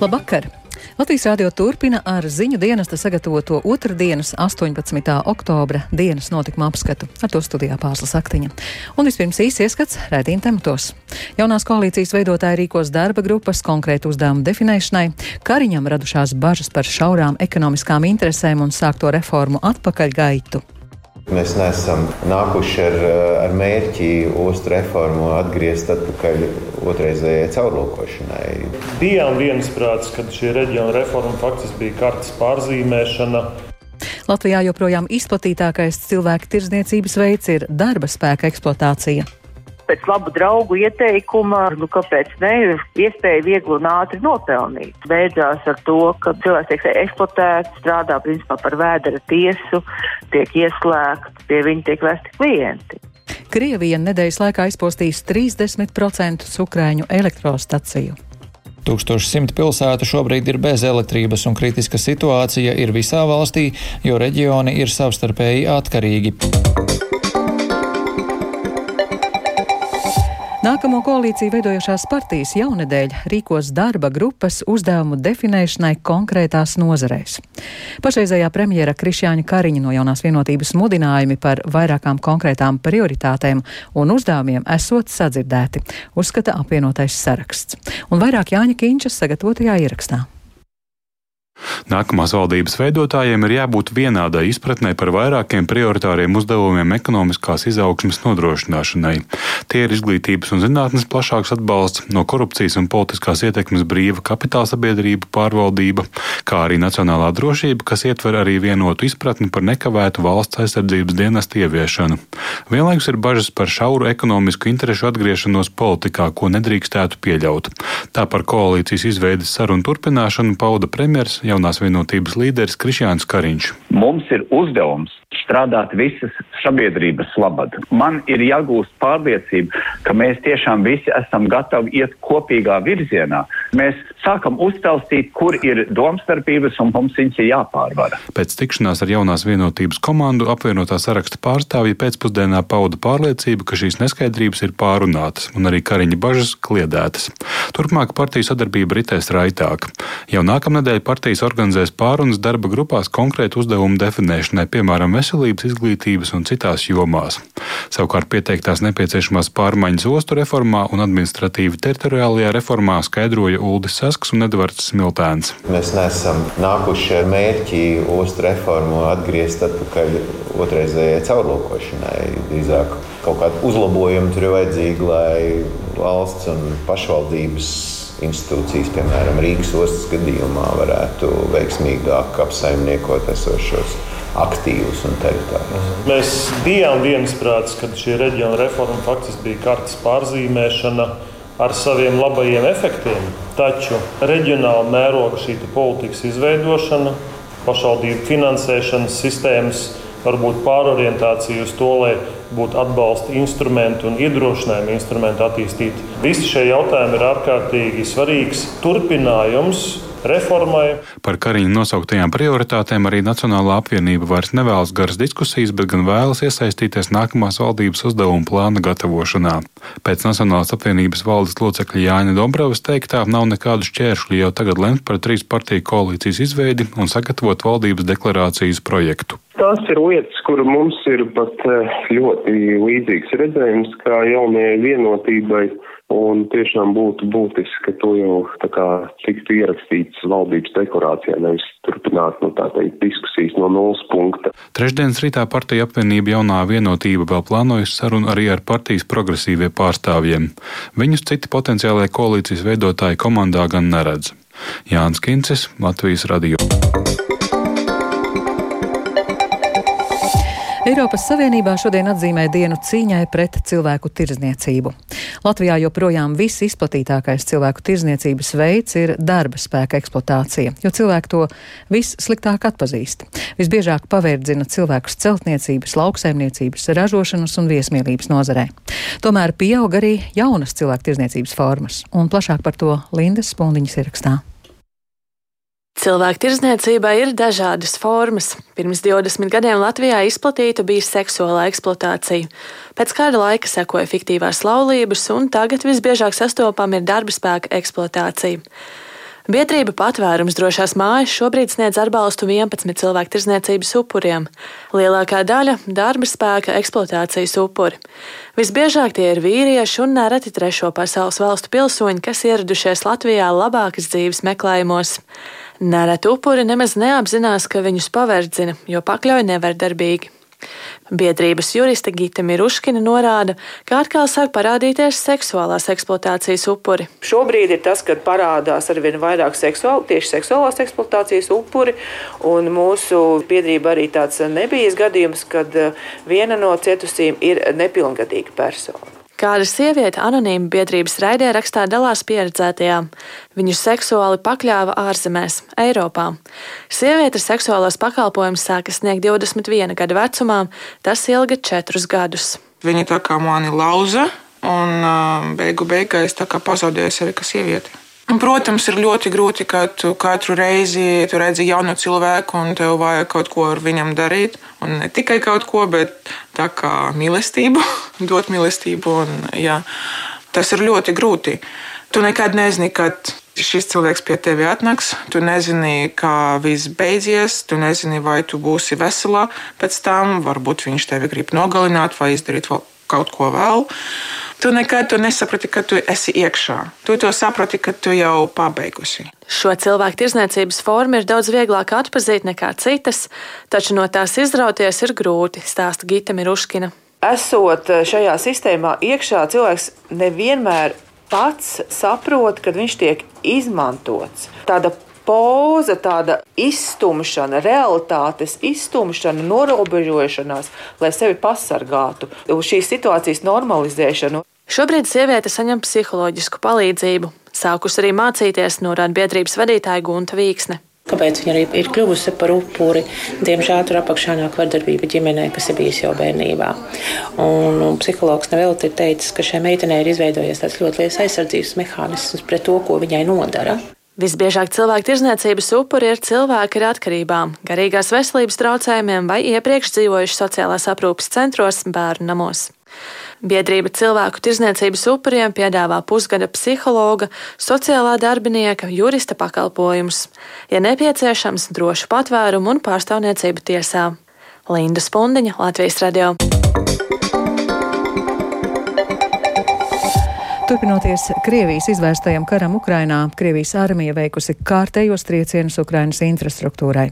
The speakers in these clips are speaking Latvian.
Labvakar! Latvijas Rādio turpina ar ziņu dienesta sagatavoto otrdienas, 18. oktobra dienas notikuma apskatu. Ar to studijā Pāzla Saktiņa. Un vispirms īsi ieskats rētīm tematos. Jaunās koalīcijas veidotāji rīkos darba grupas konkrētu uzdevumu definēšanai, Kariņam radušās bažas par šaurām ekonomiskām interesēm un sākto reformu atpakaļgaitu. Mēs neesam nākuši ar, ar mērķi ostu reformu atgriezt atpakaļ otrreizējai caurlūkošanai. Bijām viensprāts, ka šī reģiona reforma faktiski bija kartes pārzīmēšana. Latvijā joprojām izplatītākais cilvēku tirdzniecības veids ir darba spēka eksploatācija pēc labu draugu ieteikuma, nu kāpēc ne, iespēja viegli un ātri nopelnīt. Beidzās ar to, ka cilvēks tiek eksploatēts, strādā principā par vēdera tiesu, tiek ieslēgts, pie viņa tiek vesti klienti. Krievija nedēļas laikā izpostīs 30% ukrāņu elektrostaciju. 1100 pilsētu šobrīd ir bez elektrības, un kritiska situācija ir visā valstī, jo reģioni ir savstarpēji atkarīgi. Nākamo koalīciju veidojošās partijas jaunedēļ rīkos darba grupas uzdevumu definēšanai konkrētās nozarēs. Pašreizējā premjera Krišjāņa Kariņa no jaunās vienotības mudinājumi par vairākām konkrētām prioritātēm un uzdevumiem esot sadzirdēti, uzskata apvienotais saraksts. Un vairāk Jāņa Kīņšas sagatavotajā ierakstā. Nākamās valdības veidotājiem ir jābūt vienādai izpratnē par vairākiem prioritāriem uzdevumiem ekonomiskās izaugsmas nodrošināšanai. Tie ir izglītības un zinātnes plašāks atbalsts, no korupcijas un politiskās ietekmes brīva kapitāla sabiedrība pārvaldība, kā arī nacionālā drošība, kas ietver arī vienotu izpratni par nekavētu valsts aizsardzības dienestu ieviešanu. Vienlaikus ir bažas par šauru ekonomisku interešu atgriešanos politikā, ko nedrīkstētu pieļaut. Tā par koalīcijas izveidas sarunu turpināšanu pauda premjeras jaunās vienotības līderis Krišjāns Kariņš. Mums ir uzdevums strādāt visas sabiedrības labad. Man ir jāgūst pārliecība, ka mēs tiešām visi esam gatavi iet kopīgā virzienā. Mēs sākam uztaustīt, kur ir domstarpības un mums viņas ir jāpārvara. Pēc tikšanās ar jaunās vienotības komandu apvienotā saraksta pārstāvji pēcpusdienā pauda pārliecību, ka šīs neskaidrības ir pārunātas un arī Kariņa bažas kliedētas. Turpmāk partiju sadarbība ritēs raitāk. Jau nākamnedēļ partijas organizēs pārunas darba grupās konkrētu uzdevumu definēšanai, piemēram, veselības, izglītības un citās jomās. Savukārt pieteiktās nepieciešamās pārmaiņas ostu reformā un administratīvi teritoriālajā reformā skaidroja Uldis Sasks un Edvards Smiltēns. Mēs neesam nākuši ar mērķi ostu reformu atgriezt atpakaļ otrreizējai caurlūkošanai. Drīzāk kaut kādu uzlabojumu tur ir vajadzīgi, lai valsts un pašvaldības institūcijas, piemēram, Rīgas ostas gadījumā, varētu veiksmīgāk apsaimniekot esošos aktīvus un teritorijas. Mēs bijām viensprātis, ka šī reģiona reforma faktiski bija kartes pārzīmēšana ar saviem labajiem efektiem. Taču reģionāla mēroga šī politikas izveidošana, pašvaldību finansēšanas sistēmas, varbūt pārorientācija uz to, lai būtu atbalsta instrumenti un iedrošinājuma instrumenti attīstīti. Visi šie jautājumi ir ārkārtīgi svarīgs turpinājums reformai. Par Kariņa nosauktajām prioritātēm arī Nacionālā apvienība vairs nevēlas garas diskusijas, bet gan vēlas iesaistīties nākamās valdības uzdevuma plāna gatavošanā. Pēc Nacionālās apvienības valdes locekļa Jāņa Dombrovas teiktā nav nekādu šķēršļu jau tagad lemt par trīs partiju koalīcijas izveidi un sagatavot valdības deklarācijas projektu. Tās ir lietas, kur mums ir pat eh, ļoti līdzīgs redzējums, kā jaunajai vienotībai. Un tiešām būtu būtiski, ka to jau tā kā tiktu ierakstīts valdības dekorācijā, nevis turpināt, nu tā teikt, diskusijas no nulles punkta. Trešdienas rītā partija apvienība jaunā vienotība vēl plānojas sarunu arī ar partijas progresīvie pārstāvjiem. Viņus citi potenciālajie koalīcijas veidotāji komandā gan neredz. Jānis Kincis, Latvijas radio. Eiropas Savienībā šodien atzīmē dienu cīņai pret cilvēku tirzniecību. Latvijā joprojām viss izplatītākais cilvēku tirzniecības veids ir darba spēka eksploatācija, jo cilvēki to vissliktāk atpazīst. Visbiežāk pavērdzina cilvēkus celtniecības, lauksaimniecības, ražošanas un viesmīlības nozarē. Tomēr pieaug arī jaunas cilvēku tirzniecības formas, un plašāk par to Lindas Spundiņas ierakstā. Cilvēku tirdzniecībai ir dažādas formas. Pirms 20 gadiem Latvijā izplatīta bija seksuālā eksploatācija. Pēc kāda laika sekoja fiktīvās laulības, un tagad visbiežāk sastopama ir darba spēka eksploatācija. Biedrība patvērums drošās mājas šobrīd sniedz atbalstu 11 cilvēku tirzniecības upuriem. Lielākā daļa - darba spēka eksploatācijas upuri. Visbiežāk tie ir vīrieši un nereti trešo pasaules valstu pilsoņi, kas ieradušies Latvijā labākas dzīves meklējumos. Nereti upuri nemaz neapzinās, ka viņus paverdzina, jo pakļauj nevardarbīgi. Biedrības juriste Gita Miruškina norāda, ka atkal sāk parādīties seksuālās eksploatācijas upuri. Šobrīd ir tas, kad parādās arvien vairāk seksuāli, tieši seksuālās eksploatācijas upuri, un mūsu biedrība arī tāds nebijis gadījums, kad eh, viena no cietusīm ir nepilngadīga persona. Kāda sieviete anonīma biedrības raidē rakstā dalās pieredzētajā. Viņu seksuāli pakļāva ārzemēs, Eiropā. Sieviete seksuālos pakalpojumus sāka sniegt 21 gadu vecumā, tas ilga 4 gadus. Viņa tā kā mani lauza, un beigu beigās pazaudēja sevi kā sievieti. Protams, ir ļoti grūti, ka tu katru reizi tu redzi jaunu cilvēku un tev vajag kaut ko ar viņam darīt. Un ne tikai kaut ko, bet tā kā mīlestību, dot mīlestību. Un, jā, tas ir ļoti grūti. Tu nekad nezini, kad šis cilvēks pie tevis atnāks. Tu nezini, kā viss beigsies. Tu nezini, vai tu būsi vesela pēc tam. Varbūt viņš tevi grib nogalināt vai izdarīt kaut ko vēl. Tu nekad to nesaprati, ka tu esi iekšā. Tu to saprati, ka tu jau pabeigusi. Šo cilvēku tirzniecības formu ir daudz vieglāk atpazīt nekā citas, taču no tās izrauties ir grūti, stāsta Gita Miruškina. Esot šajā sistēmā iekšā, cilvēks nevienmēr pats saprot, kad viņš tiek izmantots. Tāda poza, tāda izstumšana, realitātes izstumšana, norobežošanās, lai sevi pasargātu, uz šīs situācijas normalizēšanu. Šobrīd sieviete saņem psiholoģisku palīdzību. Sākus arī mācīties, norāda biedrības vadītāja Gunta Vīksne. Kāpēc viņa arī ir kļuvusi par upuri? Diemžēl tur apakšā nāk vardarbība ģimenē, kas ir bijusi jau bērnībā. Un, un psihologs nevelti ir teicis, ka šai meitenei ir izveidojies tāds ļoti liels aizsardzības mehānisms pret to, ko viņai nodara. Visbiežāk cilvēku tirzniecības upuri ir cilvēki ar atkarībām, garīgās veselības traucējumiem vai iepriekš dzīvojuši sociālās aprūpes centros, bērnu namos. Biedrība cilvēku tirzniecības upuriem piedāvā pusgada psihologa, sociālā darbinieka, jurista pakalpojumus, ja nepieciešams, drošu patvērumu un pārstāvniecību tiesā. Linda Spundiņa, Latvijas radio. Turpinoties Krievijas izvērstajam karam Ukrainā, Krievijas armija veikusi kārtējos triecienus Ukrainas infrastruktūrai.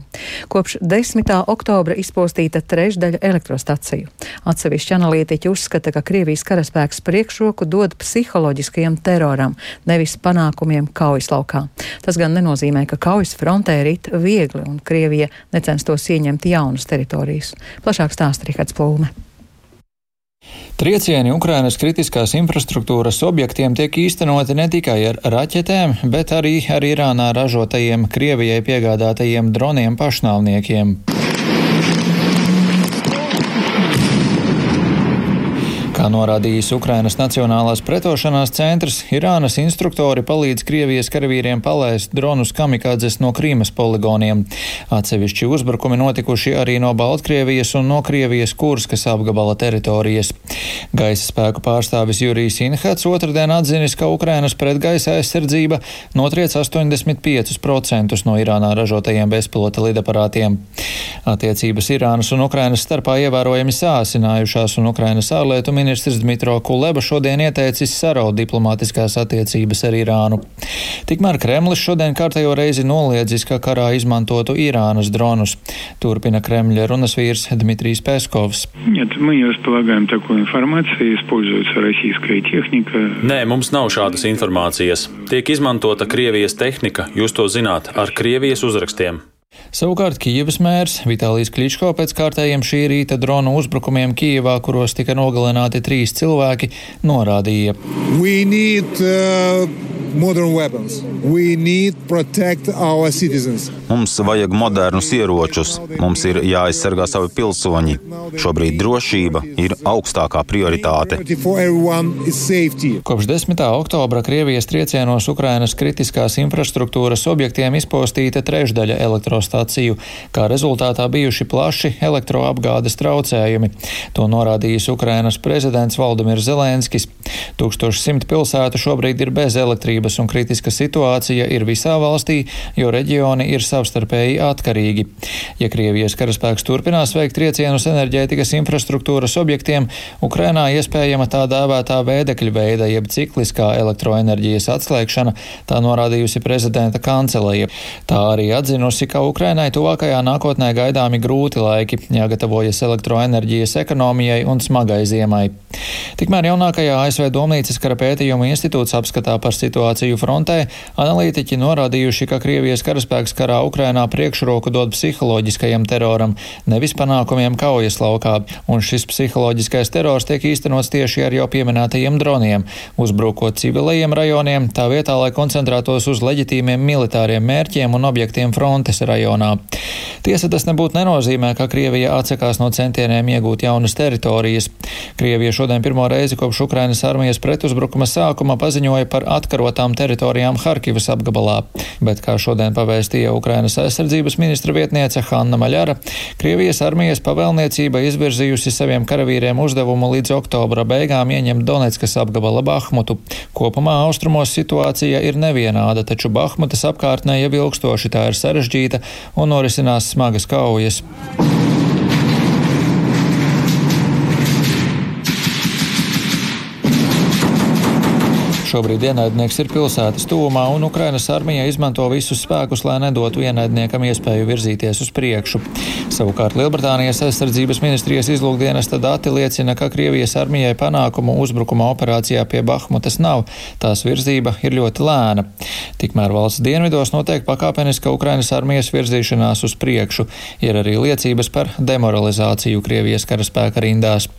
Kopš 10. oktobra izpostīta trešdaļa elektrostaciju. Atsevišķi analītiķi uzskata, ka Krievijas karaspēks priekšroku dod psiholoģiskajam teroram, nevis panākumiem kaujas laukā. Tas gan nenozīmē, ka kaujas frontē rit viegli un Krievija necenstos ieņemt jaunas teritorijas. Plašāk stāsta Rihards Plūme. Triecieni Ukrainas kritiskās infrastruktūras objektiem tiek īstenoti ne tikai ar raķetēm, bet arī ar Irānā ražotajiem Krievijai piegādātajiem droniem pašnāvniekiem. Kā norādījis Ukrainas Nacionālās pretošanās centrs, Irānas instruktori palīdz Krievijas karavīriem palaist dronus kamikādzes no Krīmas poligoniem. Atsevišķi uzbrukumi notikuši arī no Baltkrievijas un no Krievijas Kurskas apgabala teritorijas. Gaisa spēku pārstāvis Jurijs Inhats otrdien atzinis, ka Ukrainas pretgaisa aizsardzība notriec 85% no Irānā ražotajiem bezpilota lidaparātiem. Attiecības Irānas un Ukrainas starpā ievērojami sāsinājušās, un Ukrainas ārlietu ministrs ministrs Dmitro Kuleba šodien ieteicis saraut diplomātiskās attiecības ar Irānu. Tikmēr Kremlis šodien kārtējo reizi noliedzis, ka karā izmantotu Irānas dronus. Turpina Kremļa runas vīrs Dmitrijs Peskovs. Nē, mums nav šādas informācijas. Tiek izmantota Krievijas tehnika, jūs to zināt, ar Krievijas uzrakstiem. Savukārt Kijivas mērs Vitālijas Kličko pēc kārtējiem šī rīta dronu uzbrukumiem Kijivā, kuros tika nogalināti trīs cilvēki, norādīja. Need, uh... Mums vajag modernus ieročus, mums ir jāaizsargā savi pilsoņi. Šobrīd drošība ir augstākā prioritāte. Kopš 10. oktobra Krievijas triecienos Ukrainas kritiskās infrastruktūras objektiem izpostīta trešdaļa elektroenerģijas elektrostaciju, kā rezultātā bijuši plaši elektroapgādes traucējumi. To norādījis Ukrainas prezidents Valdemirs Zelenskis. 1100 pilsētu šobrīd ir bez elektrības un kritiska situācija ir visā valstī, jo reģioni ir savstarpēji atkarīgi. Ja Krievijas karaspēks turpinās veikt triecienus enerģētikas infrastruktūras objektiem, Ukrainā iespējama tā dēvētā vēdekļa veida jeb cikliskā elektroenerģijas atslēgšana, tā norādījusi prezidenta kanceleja. Tā arī atzinusi, ka Ukrainai tuvākajā nākotnē gaidāmi grūti laiki, jāgatavojas elektroenerģijas ekonomijai un smagai ziemai. Tikmēr jaunākajā ASV Domnīcas kara pētījumu institūts apskatā par situāciju frontē analītiķi norādījuši, ka Krievijas karaspēks karā Ukrainā priekšroku dod psiholoģiskajam teroram, nevis panākumiem kaujas laukā, un šis psiholoģiskais terors tiek īstenots tieši ar jau pieminētajiem droniem, uzbrukot civilajiem rajoniem, tā vietā, lai koncentrētos uz leģitīmiem militāriem mērķiem un objektiem frontes rajonā. Tiesa tas nebūtu nenozīmē, ka Krievija atsakās no centieniem iegūt jaunas teritorijas. Krievija šodien pirmo reizi kopš Ukrainas armijas pretuzbrukuma sākuma paziņoja par atkarotām teritorijām Harkivas apgabalā, bet, kā šodien pavēstīja Ukrainas aizsardzības ministra vietniece Hanna Maļara, Krievijas armijas pavēlniecība izvirzījusi saviem karavīriem uzdevumu līdz oktobra beigām ieņemt Donetskas apgabala Bahmutu. Kopumā austrumos situācija ir nevienāda, taču Bahmutas apkārtnē jau ilgstoši tā ir sarežģīta un norisinās smagas kaujas. Šobrīd ienaidnieks ir pilsētas tūmā, un Ukrainas armija izmanto visus spēkus, lai nedotu ienaidniekam iespēju virzīties uz priekšu. Savukārt Lielbritānijas aizsardzības ministrijas izlūkdienesta dati liecina, ka Krievijas armijai panākumu uzbrukuma operācijā pie Bahmutas nav, tās virzība ir ļoti lēna. Tikmēr valsts dienvidos notiek pakāpeniska Ukrainas armijas virzīšanās uz priekšu, ir arī liecības par demoralizāciju Krievijas karaspēka rindās.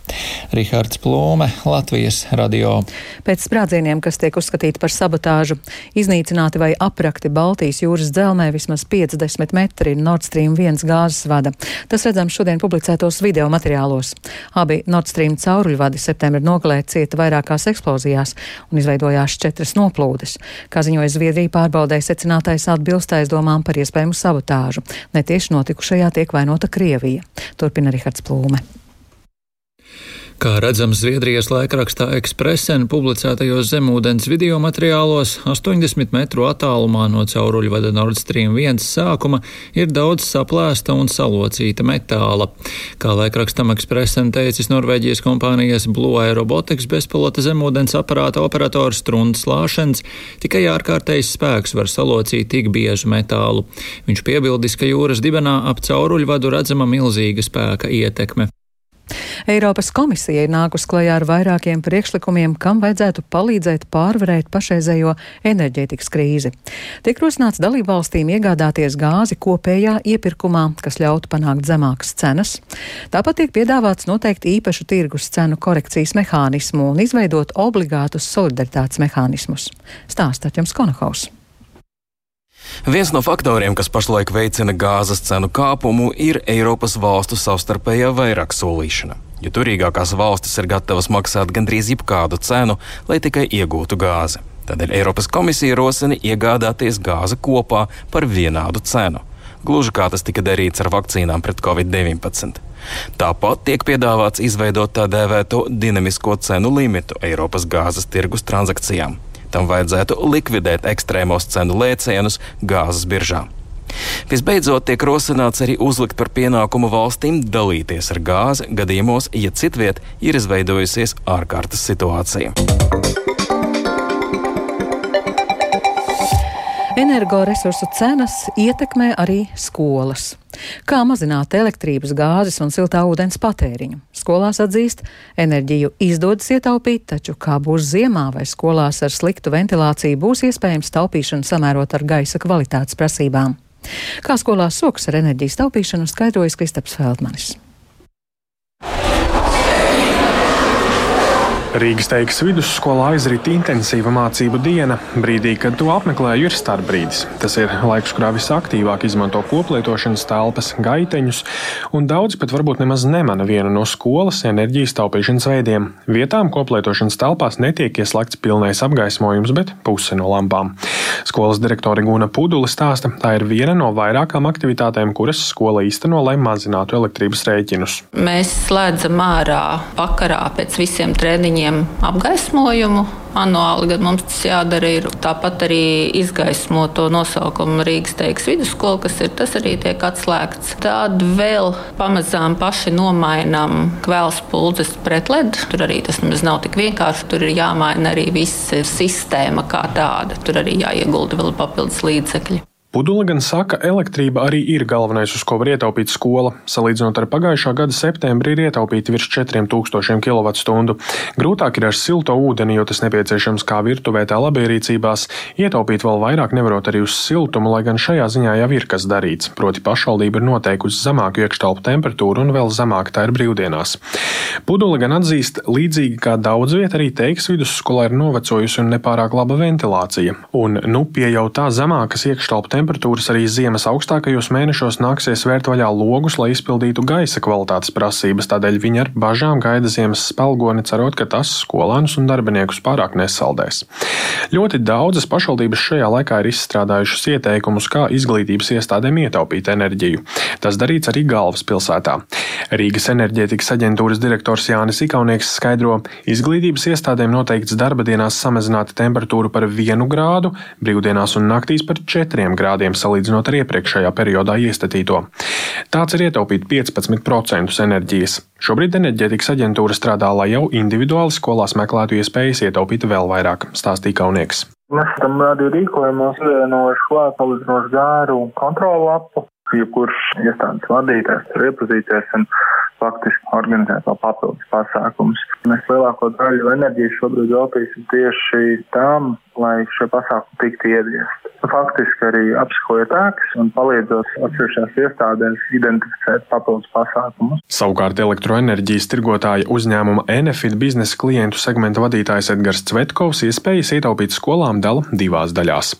Rihards Plūme, Latvijas radio. Pēc sprādzieniem, kas tiek uzskatīti par sabotāžu. Iznīcināti vai aprakti Baltijas jūras dzelmē vismaz 50 metri Nord Stream 1 gāzes vada. Tas redzams šodien publicētos video materiālos. Abi Nord Stream cauruļvadi septembrī nogalē cieta vairākās eksplozijās un izveidojās četras noplūdes. Kā ziņoja Zviedrija pārbaudē secinātais atbilst aizdomām par iespējamu sabotāžu. Netieši notikušajā tiek vainota Krievija. Turpina Rihards Plūme. Kā redzams Zviedrijas laikrakstā Expressen publicētajos zemūdens video materiālos, 80 metru attālumā no cauruļvada Nord Stream 1 sākuma ir daudz saplēsta un salocīta metāla. Kā laikrakstam Expressen teicis Norvēģijas kompānijas Blue Aerobotics bezpilota zemūdens aparāta operators Truns Lāšens, tikai ārkārtējs spēks var salocīt tik biežu metālu. Viņš piebildis, ka jūras dibenā ap cauruļvadu redzama milzīga spēka ietekme. Eiropas komisija ir nākus klajā ar vairākiem priekšlikumiem, kam vajadzētu palīdzēt pārvarēt pašreizējo enerģētikas krīzi. Tiek rosināts dalībvalstīm iegādāties gāzi kopējā iepirkumā, kas ļautu panākt zemākas cenas. Tāpat tiek piedāvāts noteikt īpašu tirgus cenu korekcijas mehānismu un izveidot obligātus solidaritātes mehānismus. Stāsta Ķems Konahaus. Viens no faktoriem, kas pašlaik veicina gāzes cenu kāpumu, ir Eiropas valstu savstarpējā vairāk solīšana. Jo turīgākās valstis ir gatavas maksāt gandrīz jebkādu cenu, lai tikai iegūtu gāzi. Tādēļ Eiropas komisija rosina iegādāties gāzi kopā par vienādu cenu. Gluži kā tas tika darīts ar vakcīnām pret covid-19. Tāpat tiek piedāvāts izveidot tā dēvēto dinamisko cenu limitu Eiropas gāzes tirgus transakcijām. Tam vajadzētu likvidēt ekstrēmos cenu lēcienus gāzes biržā. Visbeidzot, tiek rosināts arī uzlikt par pienākumu valstīm dalīties ar gāzi gadījumos, ja citviet ir izveidojusies ārkārtas situācija. Energoresursu cenas ietekmē arī skolas. Kā mazināt elektrības, gāzes un siltā ūdens patēriņu? Skolās atzīst, enerģiju izdodas ietaupīt, taču kā būs ziemā vai skolās ar sliktu ventilāciju, būs iespējams taupīšanu samērot ar gaisa kvalitātes prasībām. Kā skolās sokas ar enerģijas taupīšanu skaidrojas Kristaps Feldmanis. Rīgas teikas vidusskolā aizrit intensīva mācību diena. Brīdī, kad to apmeklēju, ir starpbrīdis. Tas ir laiks, kurā visaktīvāk izmanto koplietošanas telpas, gaiteņus, un daudzi pat varbūt nemaz nemana vienu no skolas enerģijas taupīšanas veidiem. Vietām koplietošanas telpās netiek ieslēgts pilnais apgaismojums, bet puse no lampām. Skolas direktore Guna Pudula stāsta, tā ir viena no vairākām aktivitātēm, kuras skola īsteno, lai mazinātu elektrības rēķinus. Mēs slēdzam ārā vakarā pēc visiem treniņiem viņiem apgaismojumu. Manuāli gan mums tas jādara. Ir. Tāpat arī izgaismo to nosaukumu Rīgas teiks vidusskola, kas ir tas arī tiek atslēgts. Tad vēl pamazām paši nomainām kvēls puldzes pret ledu. Tur arī tas nemaz nav tik vienkārši. Tur ir jāmaina arī visa sistēma kā tāda. Tur arī jāiegulda vēl papildus līdzekļi. Pudula gan saka, elektrība arī ir galvenais, uz ko var ietaupīt skola. Salīdzinot ar pagājušā gada septembri, ir ietaupīti virs 4000 kWh. Grūtāk ir ar silto ūdeni, jo tas nepieciešams kā virtuvē, tā labierīcībās. Ietaupīt vēl vairāk nevarot arī uz siltumu, lai gan šajā ziņā jau ir kas darīts. Proti, pašvaldība ir noteikusi zemāku iekštelpu temperatūru un vēl zemāk tā ir brīvdienās. Pudula gan atzīst, līdzīgi kā daudz vieta, arī teiks vidusskolā ir novecojusi un nepārāk laba ventilācija. Un, nu, pie jau tā zemākas iekštelpu temperatūras arī ziemas augstākajos mēnešos nāksies vērt vaļā logus, lai izpildītu gaisa kvalitātes prasības. Tādēļ viņi ar bažām gaida ziemas spēlgoni, cerot, ka tas skolēnus un darbiniekus pārāk nesaldēs. Ļoti daudzas pašvaldības šajā laikā ir izstrādājušas ieteikumus, kā izglītības iestādēm ietaupīt enerģiju. Tas darīts arī galvaspilsētā. Rīgas enerģētikas aģentūras direktors Jānis Ikaunieks skaidro, izglītības iestādēm noteikts darba dienās samazināt temperatūru par vienu grādu, brīvdienās un naktīs par četriem grādiem grādiem salīdzinot ar iepriekšējā periodā iestatīto. Tāds ir ietaupīt 15% enerģijas. Šobrīd enerģētikas aģentūra strādā, lai jau individuāli skolās meklētu iespējas ietaupīt vēl vairāk, stāstīja Kaunieks. Mēs tam radio rīkojumos vienojuši klāt salīdzinoši gāru kontrolu lapu, jebkurš iestādes vadītājs var iepazīties un faktiski organizēt vēl papildus pasākumus. Mēs lielāko daļu enerģijas šobrīd veltīsim tieši tam, lai šie pasākumi tiktu ieviesti. Faktiski arī apskojot ēkas un palīdzot atsevišķās iestādēs identificēt papildus pasākumus. Savukārt elektroenerģijas tirgotāja uzņēmuma Enefit biznesa klientu segmenta vadītājs Edgars Cvetkovs iespējas ietaupīt skolām dala divās daļās.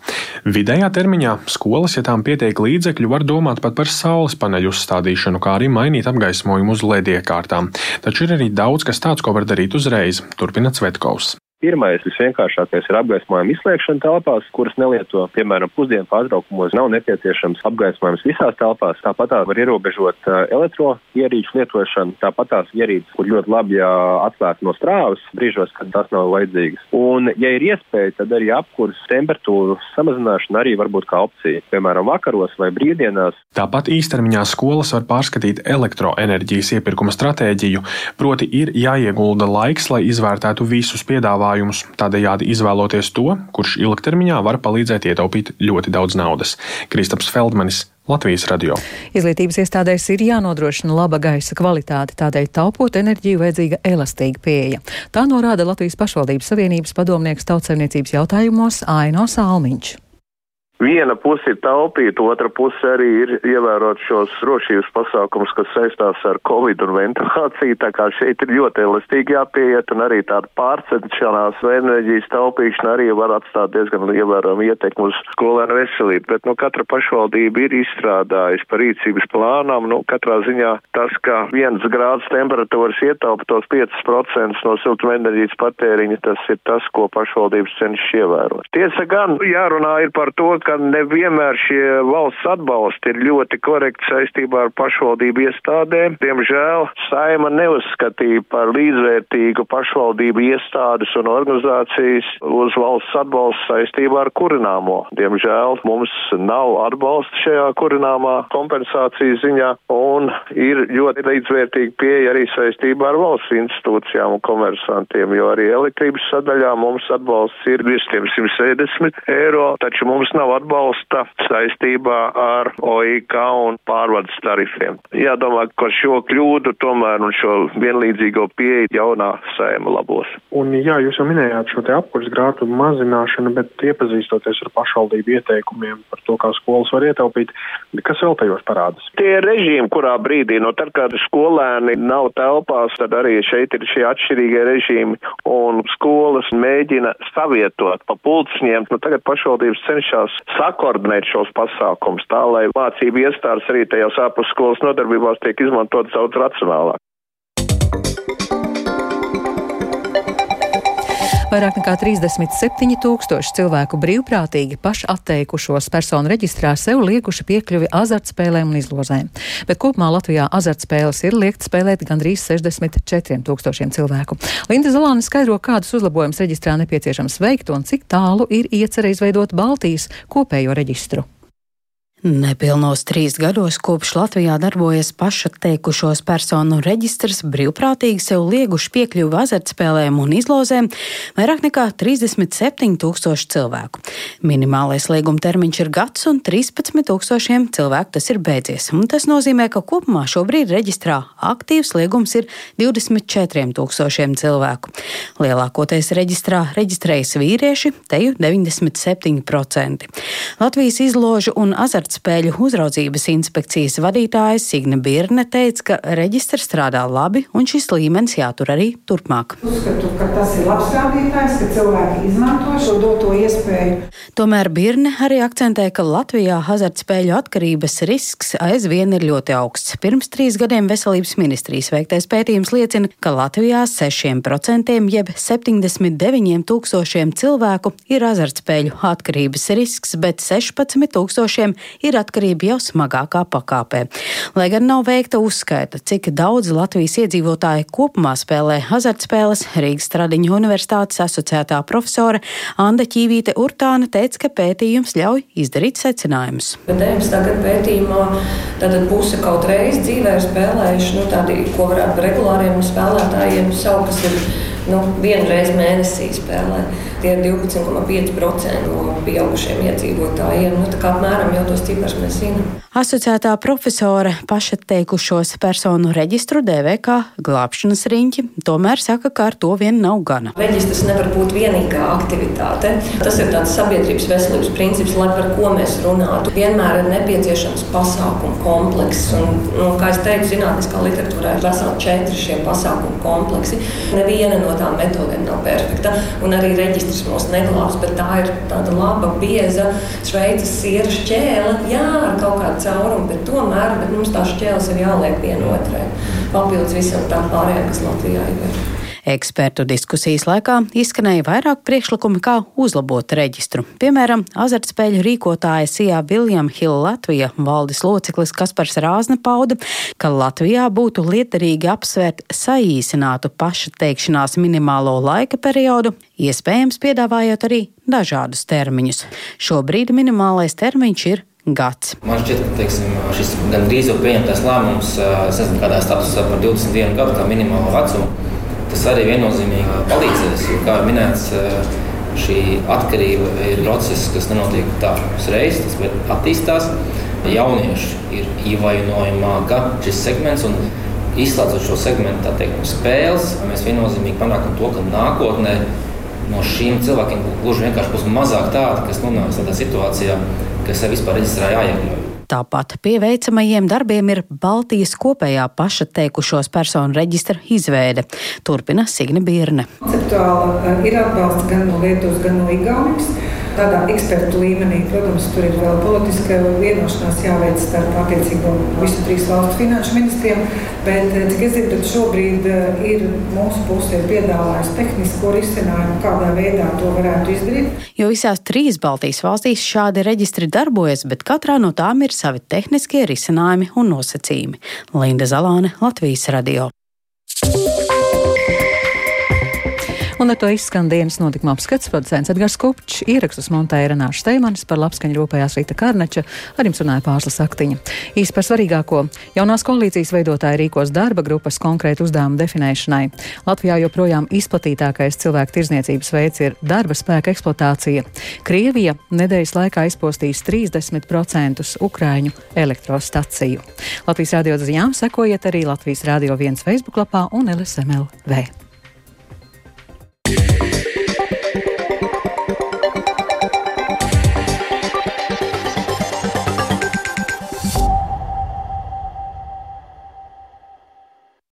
Vidējā termiņā skolas, ja tām pietiek līdzekļu, var domāt pat par saules paneļu uzstādīšanu, kā arī mainīt apgaismojumu uz LED iekārtām. Taču ir arī daudz kas tāds, ko var darīt uzreiz, turpina Cvetkovs. Pirmais, visvienkāršākais ir apgaismojuma izslēgšana telpās, kuras nelieto, piemēram, pusdienu pārtraukumos. Nav nepieciešams apgaismojums visās telpās. Tāpat var ierobežot elektroierīču lietošanu, tāpat tās ierīces, kur ļoti labi atslēgt no strāvas brīžos, kad tas nav vajadzīgs. Un, ja ir iespēja, tad arī apkurss temperatūru samazināšana arī var būt kā opcija, piemēram, vakaros vai brīvdienās. Tāpat īstermiņā skolas var pārskatīt elektroenerģijas iepirkuma stratēģiju, proti ir jāiegulda laiks, lai izvērtētu visus piedāvājumus piedāvājumus, tādējādi izvēloties to, kurš ilgtermiņā var palīdzēt ietaupīt ļoti daudz naudas. Kristaps Feldmanis. Latvijas radio. Izglītības iestādēs ir jānodrošina laba gaisa kvalitāte, tādēļ taupot enerģiju vajadzīga elastīga pieeja. Tā norāda Latvijas pašvaldības savienības padomnieks tautsaimniecības jautājumos Aino Salmiņš viena puse ir taupīt, otra puse arī ir ievērot šos drošības pasākumus, kas saistās ar covid un ventilāciju. Tā kā šeit ir ļoti elastīgi jāpieiet un arī tāda pārcenšanās vai enerģijas taupīšana arī var atstāt diezgan ievērojumu ietekmu uz skolēnu veselību. Bet nu, katra pašvaldība ir izstrādājusi par rīcības plānām. Nu, katrā ziņā tas, ka viens grāds temperatūras ietaupa tos 5% no siltumenerģijas patēriņa, tas ir tas, ko pašvaldības cenšas ievērot. Tiesa gan jārunā ir par to, ka nevienmēr šie valsts atbalsti ir ļoti korekti saistībā ar pašvaldību iestādēm. Diemžēl saima neuzskatīja par līdzvērtīgu pašvaldību iestādes un organizācijas uz valsts atbalstu saistībā ar kurināmo. Diemžēl mums nav atbalsta šajā kurināmā kompensācijas ziņā un ir ļoti līdzvērtīgi pieeja arī saistībā ar valsts institūcijām un komersantiem, jo arī elektrības sadaļā mums atbalsts ir virs 170 eiro, taču mums nav atbalsta saistībā ar OIK un pārvades tarifiem. Jādomā, ka šo kļūdu tomēr un šo vienlīdzīgo pieeju jaunā sēma labos. Un jā, jūs jau minējāt šo te apkurss grātu mazināšanu, bet iepazīstoties ar pašvaldību ieteikumiem par to, kā skolas var ietaupīt, kas vēl tajos parādās? Tie režīmi, kurā brīdī, no tad, kad skolēni nav telpās, tad arī šeit ir šie atšķirīgie režīmi un skolas mēģina savietot pa pulcņiem. Nu, tagad pašvaldības cenšas sakoordinēt šos pasākums tā, lai mācību iestādes arī tajās ārpus skolas nodarbībās tiek izmantot daudz racionālāk. Vairāk nekā 37 tūkstoši cilvēku brīvprātīgi paši atteikušos personu reģistrā sev liekuši piekļuvi azartspēlēm un izlozēm. Bet kopumā Latvijā azartspēles ir liekt spēlēt gandrīz 64 tūkstošiem cilvēku. Linda Zalāne skaidro, kādus uzlabojumus reģistrā nepieciešams veikt un cik tālu ir iecerējis veidot Baltijas kopējo reģistru. Nepilnos trīs gados kopš Latvijā darbojas pašatteikušos personu reģistrs, brīvprātīgi sev lieguši piekļuvi azartspēlēm un izlozēm vairāk nekā 37 tūkstoši cilvēku. Minimālais lieguma termiņš ir gads un 13 tūkstošiem cilvēku tas ir beidzies. Un tas nozīmē, ka kopumā šobrīd reģistrā aktīvs liegums ir 24 tūkstošiem cilvēku. Lielākoties reģistrā reģistrējas vīrieši, teju 97%. Latvijas izložu un azartspēlēm azartspēļu uzraudzības inspekcijas vadītāja Signe Birne teica, ka reģistrs strādā labi un šis līmenis jātur arī turpmāk. Uzskatu, ka tas ir labs rādītājs, ka cilvēki izmanto šo doto iespēju. Tomēr Birne arī akcentē, ka Latvijā azartspēļu atkarības risks aizvien ir ļoti augsts. Pirms trīs gadiem veselības ministrijas veiktais pētījums liecina, ka Latvijā 6% jeb 79 tūkstošiem cilvēku ir azartspēļu atkarības risks, bet 16 tūkstošiem ir atkarība jau smagākā pakāpē. Lai gan nav veikta uzskaita, cik daudz Latvijas iedzīvotāji kopumā spēlē azartspēles, Rīgas Stradiņu universitātes asociētā profesore Anda Ķīvīte Urtāna teica, ka pētījums ļauj izdarīt secinājumus. 19. gada pētījumā tātad puse kaut reiz dzīvē ir spēlējuši nu, tādi, ko varētu regulāriem spēlētājiem saukt, kas ir nu, vienu reizi mēnesī spēlē. Tie ir 12,5% no pieaugušiem iedzīvotājiem. Nu, apmēram jau tos ciprus mēs zinām. Asociētā profesore pašatteikušos personu reģistru dēvē kā glābšanas riņķi, tomēr saka, ka ar to vien nav gana. Reģistrs nevar būt vienīgā aktivitāte. Tas ir tāds sabiedrības veselības princips, lai par ko mēs runātu. Vienmēr ir nepieciešams pasākumu komplekss. Un, nu, kā jau teicu, zinātniskā literatūrā ir veseli četri šie pasākumu kompleksi. Neviena no tām metodēm nav perfekta. Un arī reģistrs mūs neglābs, bet tā ir tāda laba, bieza šveices siera šķēle. Jā, ar kaut kādu caurumu, bet tomēr bet mums tās šķēles ir jāliek vienotrai. Papildus visam tām pārējām, kas Latvijā ir. Ekspertu diskusijas laikā izskanēja vairāk priekšlikumi, kā uzlabot reģistru. Piemēram, azartspēļu rīkotāja Sijā Viljama Hila Latvija valdes loceklis Kaspars Rāzne pauda, ka Latvijā būtu lietarīgi apsvērt saīsinātu paša teikšanās minimālo laika periodu, iespējams piedāvājot arī dažādus termiņus. Šobrīd minimālais termiņš ir gads. Man šķiet, ka teiksim, šis gandrīz jau pieņemtais lēmums, es nezinu, kādā statusā par 21 gadu kā minimālo vecumu, tas arī viennozīmīgi palīdzēs. Jo, kā jau minēts, šī atkarība ir process, kas nenotiek tā uzreiz, tas attīstās. Jaunieši ir ievainojamāka šis segments. Izslēdzot šo segmentu teikt, no spēles, mēs viennozīmīgi panākam to, ka nākotnē no šiem cilvēkiem gluži vienkārši būs mazāk tādi, kas nonāks tādā situācijā, ka sev vispār reģistrā jāiekļauj. Tāpat pie veicamajiem darbiem ir Baltijas kopējā paša teikušos personu reģistra izveide. Turpina Signe Birne. Konceptuāli ir atbalsts gan no Lietuvas, gan no Igaunijas tādā ekspertu līmenī. Protams, tur ir vēl politiska vienošanās jāveic starp attiecīgo visu trīs valstu finanšu ministriem, bet, eh, cik es tad šobrīd eh, ir mūsu pusē piedāvājis tehnisko risinājumu, kādā veidā to varētu izdarīt. Jo visās trīs Baltijas valstīs šādi reģistri darbojas, bet katrā no tām ir savi tehniskie risinājumi un nosacījumi. Linda Zalāne, Latvijas radio. Un ar to izskan dienas notikuma apskats producents Edgars Kupčs, ierakstus montēja Renāša Steimanis par labskaņu rūpējās Rīta Karneča, ar jums runāja Pārslas Aktiņa. Īsti par svarīgāko - jaunās koalīcijas veidotāji rīkos darba grupas konkrētu uzdevumu definēšanai. Latvijā joprojām izplatītākais cilvēku tirzniecības veids ir darba spēka eksploatācija. Krievija nedēļas laikā izpostīs 30% Ukraiņu elektrostaciju. Latvijas radio ziņām sekojiet arī Latvijas Radio 1 Facebook lapā un LSMLV.